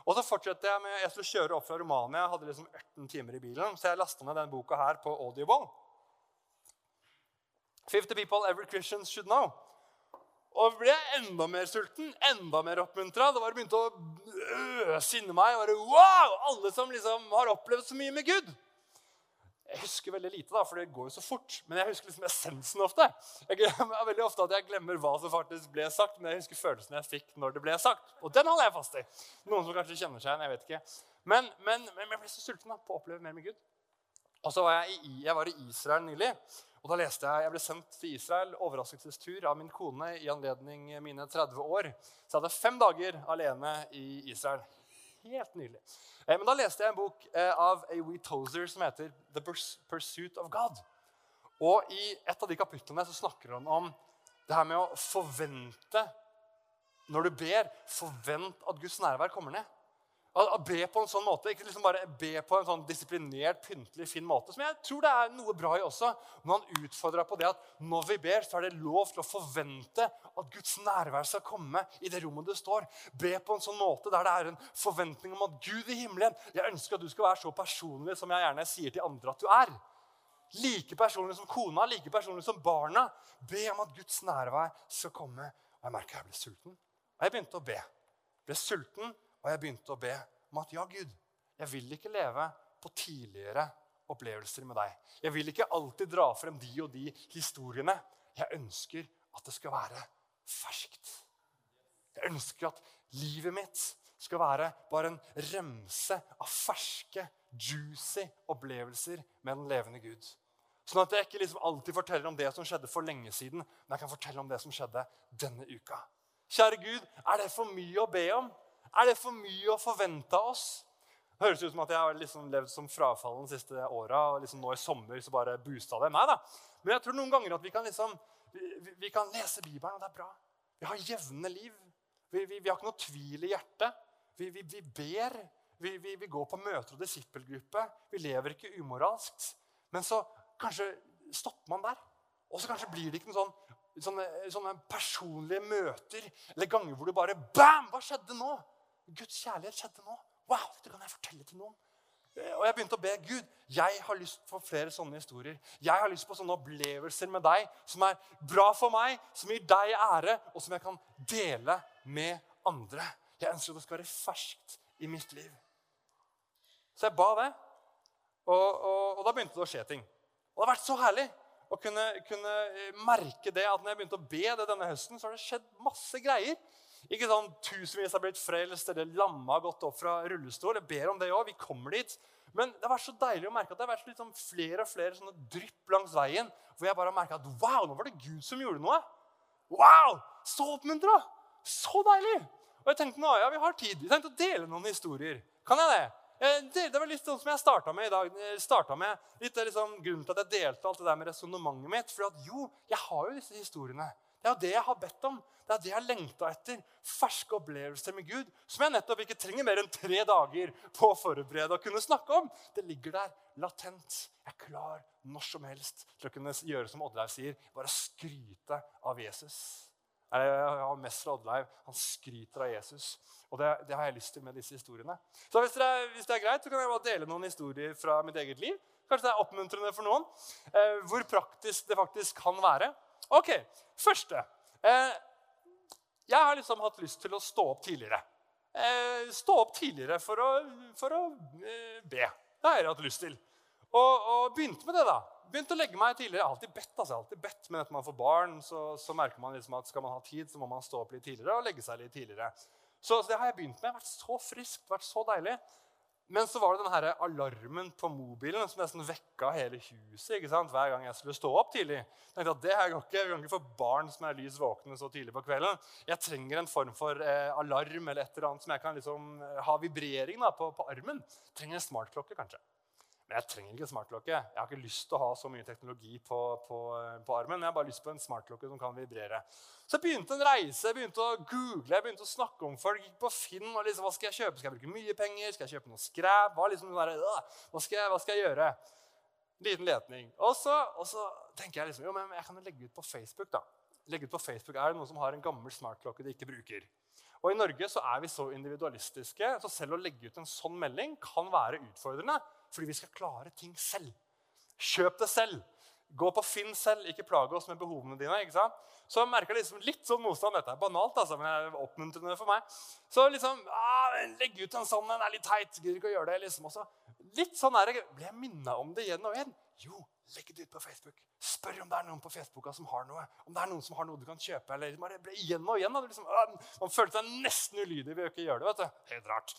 Og så fortsatte Jeg med, jeg skulle kjøre opp fra Romania. Jeg hadde liksom 18 timer i bilen, så jeg lasta ned denne boka her på Audible. 50 people every Christian should know. Og ble jeg enda mer sulten, enda mer oppmuntra. Det var begynte å øse inni meg. Bare, wow! Alle som liksom har opplevd så mye med Gud. Jeg husker veldig lite, da, for det går jo så fort. Men jeg husker liksom essensen ofte. Jeg glemmer veldig ofte at jeg glemmer hva som faktisk ble sagt, men jeg husker følelsen jeg fikk når det ble sagt. Og den holder jeg fast i. Noen som kanskje kjenner seg igjen. jeg vet ikke. Men, men, men, jeg ble så sulten da, på å oppleve mer med Gud. Og så var jeg, i, jeg var i Israel nylig. Og da leste Jeg jeg ble sendt til Israel overraskelsestur av min kone i anledning mine 30 år. Så jeg hadde fem dager alene i Israel. Helt nydelig. Eh, men da leste jeg en bok eh, av A.W. Tozer som heter 'The Pursuit of God'. Og I et av de kapitlene så snakker han om det her med å forvente Når du ber, forvent at Guds nærvær kommer ned. Å be på en sånn måte, Ikke liksom bare be på en sånn disiplinert, pyntelig, fin måte. Som jeg tror det er noe bra i også. Men han utfordra på det at når vi ber, så er det lov til å forvente at Guds nærvær skal komme i det rommet du står. Be på en sånn måte der det er en forventning om at Gud i himmelen Jeg ønsker at du skal være så personlig som jeg gjerne sier til andre at du er. Like personlig som kona, like personlig som barna. Be om at Guds nærvær skal komme. Og jeg merka jeg ble sulten. Og jeg begynte å be. Ble sulten, og jeg begynte å be om at ja, Gud, jeg vil ikke leve på tidligere opplevelser med deg. Jeg vil ikke alltid dra frem de og de historiene. Jeg ønsker at det skal være ferskt. Jeg ønsker at livet mitt skal være bare en remse av ferske, juicy opplevelser med den levende Gud. Sånn at jeg ikke liksom alltid forteller om det som skjedde for lenge siden, men jeg kan fortelle om det som skjedde denne uka. Kjære Gud, er det for mye å be om? Er det for mye å forvente av oss? Det høres ut som at jeg har liksom levd som frafallen de siste åra. Og liksom nå i sommer så bare boosta det. Nei da. Men jeg tror noen ganger at vi kan, liksom, vi, vi kan lese Bibelen, og det er bra. Vi har jevne liv. Vi, vi, vi har ikke noe tvil i hjertet. Vi, ber. Vi, går på møter og disippelgruppe. Vi lever ikke umoralskt. Men så kanskje stopper man der. Og så kanskje blir det ikke noen sånn, sånne, sånne personlige møter eller ganger hvor du bare Bam! Hva skjedde nå? Guds kjærlighet skjedde nå. Wow, dette kan jeg fortelle til noen. Eh, og jeg begynte å be Gud. Jeg har lyst på flere sånne historier. Jeg har lyst på sånne opplevelser med deg som er bra for meg, som gir deg ære, og som jeg kan dele med andre. Jeg ønsker at det skal være ferskt i mitt liv. Så jeg ba det, og, og, og da begynte det å skje ting. Og det har vært så herlig å kunne, kunne merke det at når jeg begynte å be det denne høsten, så har det skjedd masse greier. Ikke sånn tusenvis har blitt frelst, eller lamma har gått opp fra rullestol. Jeg ber om det òg. Vi kommer dit. Men det har vært så deilig å merke at det har vært liksom flere og flere sånne drypp langs veien. Hvor jeg bare har merka at wow, nå var det Gud som gjorde noe. Wow! Så oppmuntra! Så deilig! Og jeg tenkte nå, ja, vi har tid. Jeg tenkte å dele noen historier. Kan jeg det? Det, det var litt sånn som jeg starta med i dag. Startet med, litt liksom, Grunnen til at jeg delte alt det der med resonnementet mitt. For at jo, jeg har jo disse historiene. Det er det jeg har bedt om. Det er det jeg har lengta etter. Ferske opplevelser med Gud som jeg nettopp ikke trenger mer enn tre dager på å forberede og kunne snakke om. Det ligger der latent. Jeg er klar når som helst til å kunne gjøre som Oddleiv sier, bare skryte av Jesus. Jeg har mest fra Oddleiv. Han skryter av Jesus. Og det, det, har jeg lyst til med disse historiene. Så hvis det, er, hvis det, er, greit, så kan jeg bare dele noen historier fra mitt eget liv. Kanskje det er oppmuntrende for noen. Eh, hvor praktisk det faktisk kan være. Ok, Første. Eh, jeg har liksom hatt lyst til å stå opp tidligere. Eh, stå opp tidligere for å, for å eh, be. Det har jeg hatt lyst til. Og, og, begynte med det, da. Begynte å legge meg tidligere. Jeg har alltid bedt, altså, alltid bedt, men etter man får barn, så, så merker man liksom at skal man ha tid, så må man stå opp litt tidligere og legge seg litt tidligere. Så, så det har jeg begynt med. Det har vært så friskt, vært så deilig. Men så var det denne alarmen på mobilen som nesten vekka hele huset ikke sant? hver gang jeg skulle stå opp tidlig. Jeg tenkte at det her går ikke, Jeg kan ikke få barn som er lys våkne så tidlig på kvelden. Jeg trenger en form for eh, alarm eller et eller annet som jeg kan liksom, eh, ha vibrering da, på, på armen. Jeg trenger en smartklokke, kanskje. Men jeg trenger ikke smartklokke. Jeg har ikke lyst til å ha så mye teknologi på, på, på armen. Jeg har bare lyst på en smartklokke som kan vibrere. Så jeg begynte en reise, jeg begynte å google, jeg begynte å snakke om folk. Gikk på Finn og liksom, hva skal jeg kjøpe? Skal jeg bruke mye penger? Skal jeg kjøpe noe skræp? Hva, liksom, hva, skal jeg, hva skal jeg gjøre? Liten letning. Og så, og så tenker jeg liksom, jo, men jeg kan jo legge ut på Facebook. da. Legge ut på Facebook, Er det noen som har en gammel smartklokke de ikke bruker? Og I Norge så er vi så individualistiske, så selv å legge ut en sånn melding kan være utfordrende. Fordi vi skal klare ting selv. Kjøp det selv. Gå på Finn selv, ikke plage oss med behovene dine. ikke sant? Så jeg merka liksom litt sånn motstand. Dette er banalt, altså, men det er oppmuntrende for meg. Så liksom ah, Legg ut en sånn en, er litt teit. Gidder ikke å gjøre det. liksom. Også. Litt sånn der, Ble jeg minna om det igjen og igjen? Jo, legg det ut på Facebook. Spør om det er noen på Facebooka som har noe. Om det er noen som har noe du kan kjøpe. eller bare ble Igjen og igjen. Liksom, man følte seg nesten ulydig ved å ikke gjøre det. vet du. Helt rart.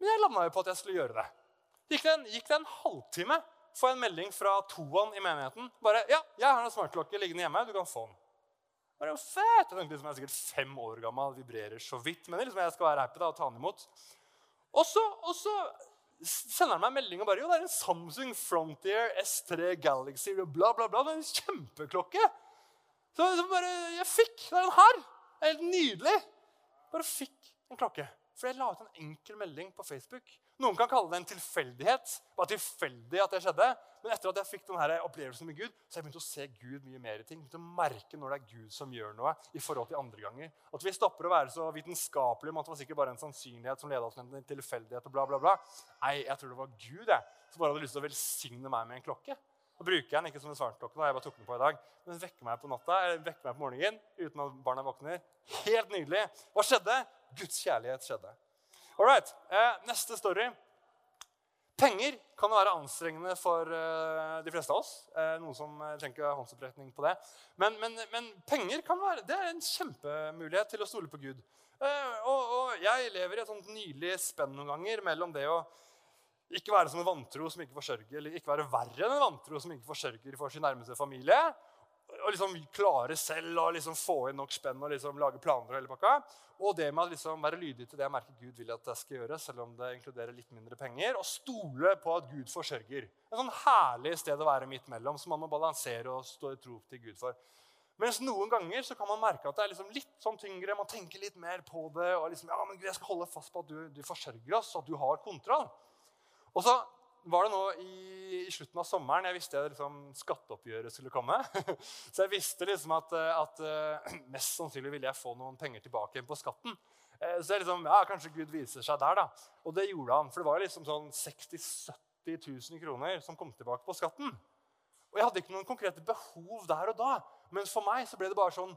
Men jeg landa jo på at jeg skulle gjøre det. Gikk det en, gikk det en halvtime, får jeg en melding fra toan i menigheten. Bare 'Ja, jeg har en smartklokke liggende hjemme. Du kan få den.' Jo fett! Jeg tenkte liksom, jeg er sikkert fem år gammel, vibrerer så vidt. Men liksom, jeg skal være happy da, og ta den imot. Og så, og så sender han meg en melding og bare 'Jo, det er en Samsung Frontier S3 Galaxy.' Bla, bla, bla. Det er en kjempeklokke. Så, så bare, jeg fikk Det er den her. Det er helt nydelig. Bare fikk en klokke. For jeg la ut en enkel melding på Facebook noen kan kalle det en tilfeldighet. Bare tilfeldig at det skjedde. Men etter at jeg fikk denne opplevelsen med Gud, så har jeg begynt å se Gud mye mer i ting. Begynt å merke når det er Gud som gjør noe. i forhold til andre ganger. At vi stopper å være så vitenskapelige om at det var sikkert bare en sannsynlighet som leda oss til en tilfeldighet. og bla bla bla. Nei, jeg tror det var Gud jeg, som bare hadde lyst til å velsigne meg med en klokke. Så bruker jeg den ikke som en svartklokke, da jeg bare tok den på i dag, men vekker meg på natta, eller vekker meg på morgenen uten at barna våkner. Helt nydelig. Hva skjedde? Guds kjærlighet skjedde. All right. Eh, neste story. Penger kan være anstrengende for eh, de fleste av oss. Eh, noen som tenker trenger ikke håndsopprekning på det. Men, men, men, penger kan være, det er en kjempemulighet til å stole på Gud. Eh, og, og, jeg lever i et sånt nydelig spenn noen ganger mellom det å ikke være som en vantro som ikke forsørger, eller ikke være verre enn en vantro som ikke forsørger for sin nærmeste familie, å liksom klare selv å liksom få inn nok spenn og liksom lage planer. Og hele pakka. Og det med å liksom være lydig til det jeg merker Gud vil at jeg skal gjøre, selv om det inkluderer litt mindre penger. Og stole på at Gud forsørger. Et sånn herlig sted å være midt mellom, som man må balansere og stå i tro til Gud for. Mens noen ganger så kan man merke at det er liksom litt sånn tyngre. Man tenker litt mer på det. og liksom, ja, men Gud, Jeg skal holde fast på at du, du forsørger oss, at du har kontroll. Og så var det nå i, i, slutten av sommeren jeg visste at liksom, skatteoppgjøret skulle komme. Så jeg visste liksom at, at, eh, mest sannsynlig ville jeg få noen penger tilbake igjen på skatten. Eh, så jeg liksom, ja, kanskje Gud viser seg der, da. Og det gjorde han. For det var liksom sånn 60 000-70 000 kroner som kom tilbake på skatten. Og jeg hadde ikke noen konkrete behov der og da. Men for meg så ble det bare sånn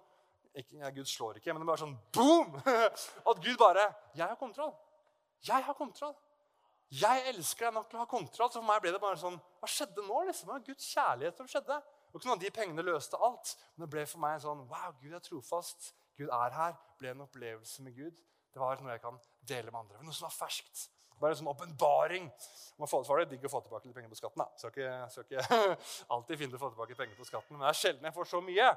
ikke, ja, Gud slår ikke, men det bare sånn boom! At Gud bare Jeg har kontroll. Jeg har kontroll. Jeg elsker deg nok til å ha kontroll. Så for meg ble det bare sånn Hva skjedde nå? liksom? Det var Guds kjærlighet som skjedde. Og ikke noen av de pengene løste alt. Men det ble for meg en sånn Wow, Gud er trofast. Gud er her. Det ble en opplevelse med Gud. Det var noe jeg kan dele med andre. Noe som var ferskt. Bare en sånn åpenbaring. Det er digg å få tilbake litt penger på skatten. da. Skal ikke, skal ikke alltid finne å få tilbake penger på skatten, men det er sjelden jeg får så mye.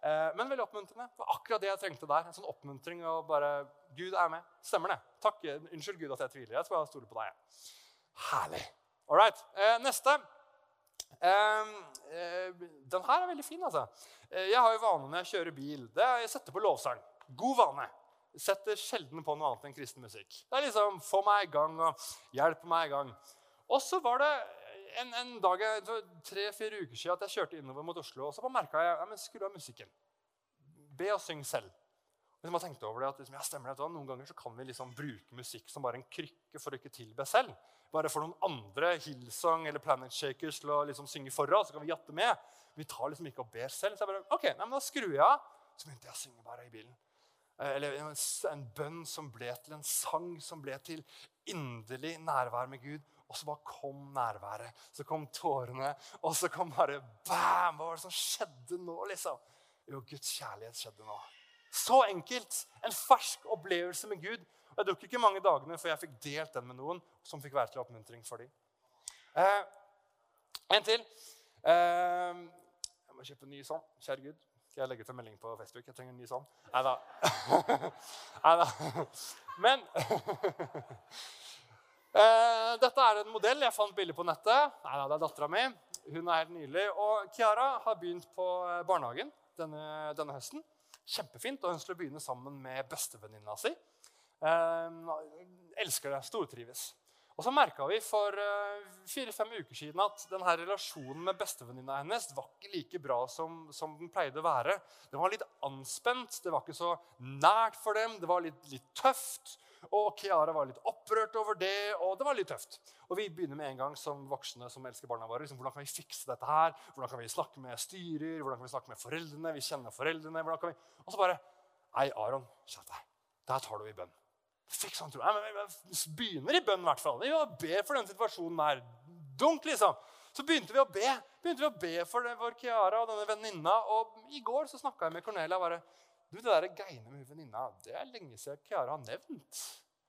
Eh, men veldig oppmuntrende. Det var akkurat det jeg trengte der. En sånn oppmuntring og bare Gud er med. Stemmer det. Takk. Unnskyld, Gud, at jeg tviler. Jeg skal bare stole på deg. Herlig. All right. Eh, neste. Eh, eh, den her er veldig fin, altså. Jeg har jo vane når jeg kjører bil. Det er, jeg setter på lovsang. God vane setter sjelden på noe annet enn kristen musikk. Det er liksom få meg i gang og 'hjelp meg i gang. Og så var det en, en dag, tre-fire uker siden at jeg kjørte innover mot Oslo. Og så merka jeg ja, men skru av musikken. Be og syng selv. Og jeg tenkte over det, at liksom, ja, stemmer det, Noen ganger så kan vi liksom bruke musikk som bare en krykke for å ikke tilbe selv. Bare for noen andre, Hillsong eller Planet Shakers, til å liksom synge for oss. Så kan vi jatte med. Vi tar liksom ikke og ber selv. Så jeg bare, ok, nei, men da skrur jeg av. Så begynte jeg å synge bare i bilen. Eh, eller en, bønn som ble til en sang, som ble til inderlig nærvær med Gud. Og så bare kom nærværet. Så kom tårene, og så kom bare bam! Hva var det som skjedde nå, liksom? Jo, Guds kjærlighet skjedde nå. Så enkelt! En fersk opplevelse med Gud. Og Det tok ikke mange dagene før jeg fikk delt den med noen som fikk være til oppmuntring for dem. Eh, en til. Eh, jeg må kjøpe en ny sånn. Kjære Gud. Skal jeg legge ut en melding på Facebook? Jeg trenger en ny sånn. Nei da. Men eh, Dette er en modell jeg fant billig på nettet. Nei da, Det er dattera mi. Hun er helt nydelig. Og Kiara har begynt på eh, barnehagen denne, denne høsten. Kjempefint. Og hun skulle begynne sammen med bestevenninna si. Eh, elsker det. Stortrives. Og så merka vi for uh, fire-fem uker siden at denne relasjonen med bestevenninna hennes var ikke like bra som, som, den pleide å være. Den var litt anspent, det var ikke så nært for dem, det var litt, litt tøft. Og Kiara var litt opprørt over det, og det var litt tøft. Og vi begynner med en gang som voksne som elsker barna våre. Liksom, hvordan kan vi fikse dette her? Hvordan kan vi snakke med styrer? Hvordan kan vi snakke med foreldrene? Vi kjenner foreldrene. hvordan kan vi... Og så bare Nei, Aron, skjerp deg. Der tar du i bønn. Fikk sånn tro. Vi begynner i bønn, i hvert fall. Vi be for den situasjonen der. Dunk, liksom. Så begynte vi å be begynte vi å be for, det, vår Kiara og denne venninna. Og i går så snakka jeg med Cornelia. bare, du, Det der greiene med venninna det er lenge siden Kiara har nevnt.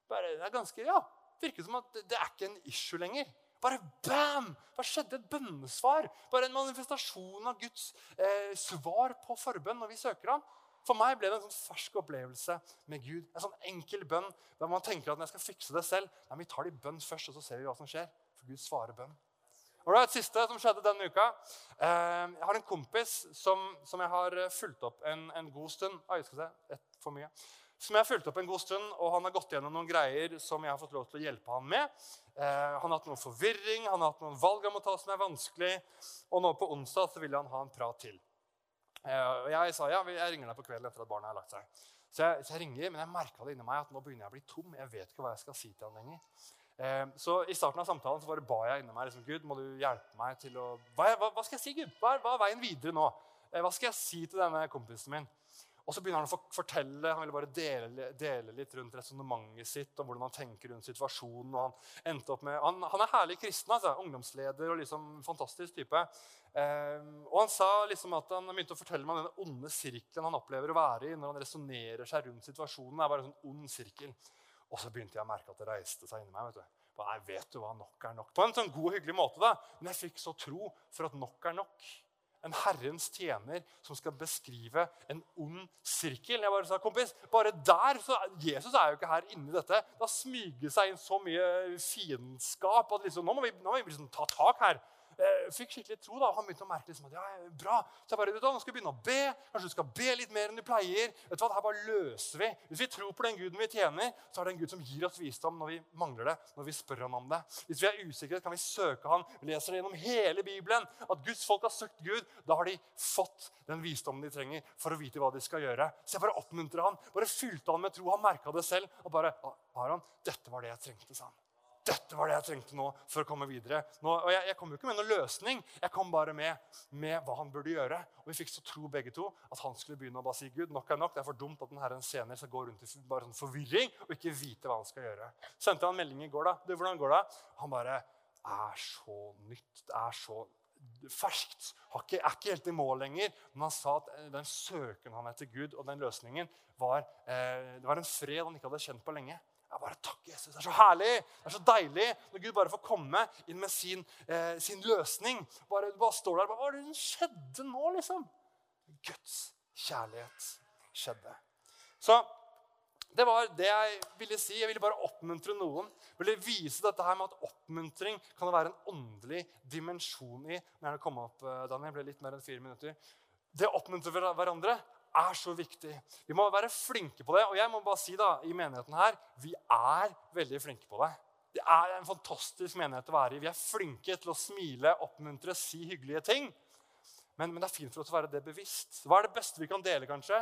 Bare, det er ganske, ja, virker som at det er ikke en issue lenger. Bare bam! Hva skjedde? Et bønnesvar. Bare en manifestasjon av Guds eh, svar på forbønn når vi søker ham. For meg ble det en sånn fersk opplevelse med Gud. En sånn enkel bønn der man tenker at når jeg skal fikse det selv. Nei, Vi tar det i bønn først, og så ser vi hva som skjer. For Gud svarer bønn. Og det et siste som skjedde denne uka. Eh, jeg har en kompis som, som jeg har fulgt opp en, en god stund. Oi, skal se, ett for mye. Som jeg har fulgt opp en god stund, og Han har gått gjennom noen greier som jeg har fått lov til å hjelpe han med. Eh, han har hatt noe forvirring, han har hatt noen valg han må ta som er vanskelig. Og nå på onsdag så vil han ha en prat til. Eh, og jeg sa ja, jeg ringer deg på kvelden etter at barna har lagt seg. Så jeg, så jeg ringer, Men jeg merka det inni meg at nå begynner jeg å bli tom. Jeg vet ikke hva jeg skal si til han lenger. Eh, så I starten av samtalen så bare ba jeg inni meg liksom, Gud, må du hjelpe meg til å Hva, hva, hva skal jeg si, Gud? Hva er, hva er veien videre nå? Eh, hva skal jeg si til denne kompisen min? Og så begynner han å fortelle, han ville bare dele, dele litt rundt resonnementet sitt og hvordan han tenker rundt situasjonen. og Han endte opp med, han, han er herlig kristen, altså, ungdomsleder og liksom fantastisk type. Eh, og Han sa liksom at han begynte å fortelle meg om den onde sirkelen han opplever å være i når han resonnerer seg rundt situasjonen. Det er bare en sånn ond sirkel. Og så begynte jeg å merke at det reiste seg inni meg. vet du. Nei, vet du hva nok er nok? På en sånn god og hyggelig måte. da. Men jeg fikk så tro for at nok er nok en Herrens tjener som skal beskrive en ond sirkel. Jeg bare sa, kompis, bare der, så Jesus er jo ikke her inni dette. Det har smyget seg inn så mye fiendskap at liksom, nå må vi, nå må vi liksom ta tak her. Jeg fikk skikkelig tro. da, Han begynte å merke liksom at ja, bra. Så jeg bare, vet du nå skal vi begynne å be. Kanskje du skal be litt mer enn du pleier. Vet du hva, det bare løser vi. Hvis vi tror på den guden vi tjener, så er det en gud som gir oss visdom når vi mangler det. når vi spør ham om det. Hvis vi er usikre, kan vi søke han. Vi leser det gjennom hele Bibelen. At Guds folk har søkt Gud. Da har de fått den visdommen de trenger for å vite hva de skal gjøre. Så jeg bare oppmuntrer han. Bare fylte han med tro. Han merka det selv. og bare, Aron, dette var det jeg trengte, sa han. Dette var det jeg trengte nå for å komme videre. Nå, og jeg, jeg, kom jo ikke med noen løsning, jeg kom bare med, med, hva han burde gjøre. Og Vi fikk så tro begge to at han skulle begynne å bare si Gud, nok er nok. Det er for dumt at den herren senere skal gå rundt i bare sånn forvirring og ikke vite hva han skal gjøre. Sendte han melding i går. da. Du, hvordan går det? Han bare er så nytt. Det er så ferskt. Ikke, er ikke helt i mål lenger. Men han sa at eh, den søken han etter Gud og den løsningen var, eh, det var en fred han ikke hadde kjent på lenge. Jeg bare takker Jesus. Det er så herlig, det er så deilig når Gud bare får komme inn med sin, eh, sin løsning. Bare, du bare står der Hva er det som skjedde nå, liksom? Guds kjærlighet skjedde. Så det var det jeg ville si. Jeg ville bare oppmuntre noen. Jeg ville vise dette her med at oppmuntring kan være en åndelig dimensjon i. Når jeg kom opp, Daniel, Daniel, ble litt mer enn fire minutter. Det å oppmuntre hverandre er så viktig. Vi må være flinke på det. Og jeg må bare si da, i menigheten her, vi er veldig flinke på det. Det er en fantastisk menighet å være i. Vi er flinke til å smile, oppmuntre, si hyggelige ting. Men, men det er fint for oss å være det bevisst. Hva er det beste vi kan dele, kanskje?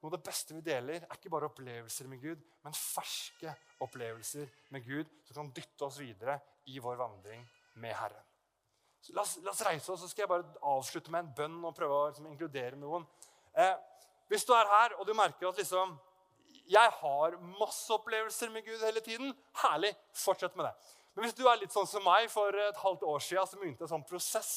Noe av det beste vi deler, er ikke bare opplevelser med Gud, men ferske opplevelser med Gud som kan dytte oss videre i vår vandring med Herren. La oss, la oss, reise oss, så skal jeg bare avslutte med en bønn og prøve å liksom, inkludere noen. Eh, hvis du er her og du merker at liksom, jeg har masse opplevelser med Gud hele tiden. Herlig. Fortsett med det. Men hvis du er litt sånn som meg for et halvt år siden, så begynte en sånn prosess.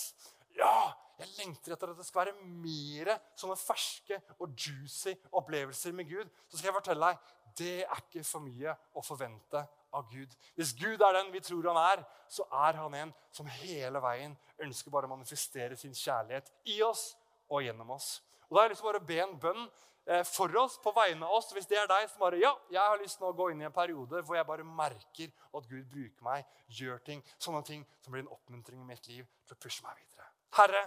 Ja, jeg lengter etter at det skal være mer sånne ferske og juicy opplevelser med Gud. Så skal jeg fortelle deg det er ikke for mye å forvente av Gud. Hvis Gud er den vi tror han er, så er han en som hele veien ønsker bare å manifestere sin kjærlighet i oss og gjennom oss. Og Da har jeg lyst til å be en bønn eh, for oss, på vegne av oss. Hvis det er deg som bare Ja, jeg har lyst til å gå inn i en periode hvor jeg bare merker at Gud bruker meg, gjør ting, sånne ting som blir en oppmuntring i mitt liv til å pushe meg videre. Herre,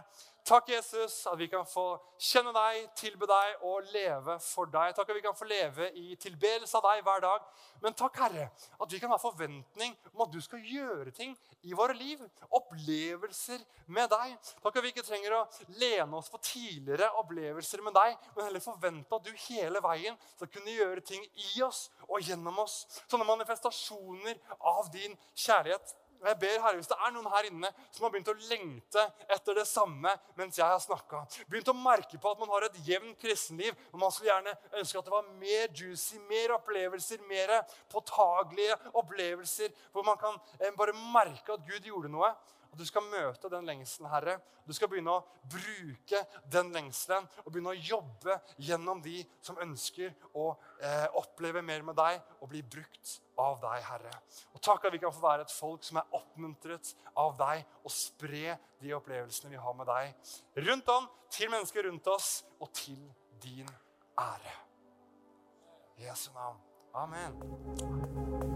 takk, Jesus, at vi kan få kjenne deg, tilbe deg og leve for deg. Takk at vi kan få leve i tilbedelse av deg hver dag. Men takk, Herre, at vi kan ha forventning om at du skal gjøre ting i våre liv. Opplevelser med deg. Takk at vi ikke trenger å lene oss på tidligere opplevelser med deg, men heller forvente at du hele veien skal kunne gjøre ting i oss og gjennom oss. Sånne manifestasjoner av din kjærlighet. Og jeg ber Herre, Hvis det er noen her inne som har begynt å lengte etter det samme mens jeg har snakka, begynt å merke på at man har et jevnt kristenliv, og man skulle gjerne ønske at det var mer juicy, mer opplevelser, mer påtagelige opplevelser, hvor man kan eh, bare merke at Gud gjorde noe at du skal møte den lengselen, Herre. Du skal begynne å bruke den lengselen og begynne å jobbe gjennom de som ønsker å eh, oppleve mer med deg og bli brukt av deg, Herre. Og Takk at vi kan få være et folk som er oppmuntret av deg og spre de opplevelsene vi har med deg rundt om, til mennesker rundt oss og til din ære. Jesu navn. Amen.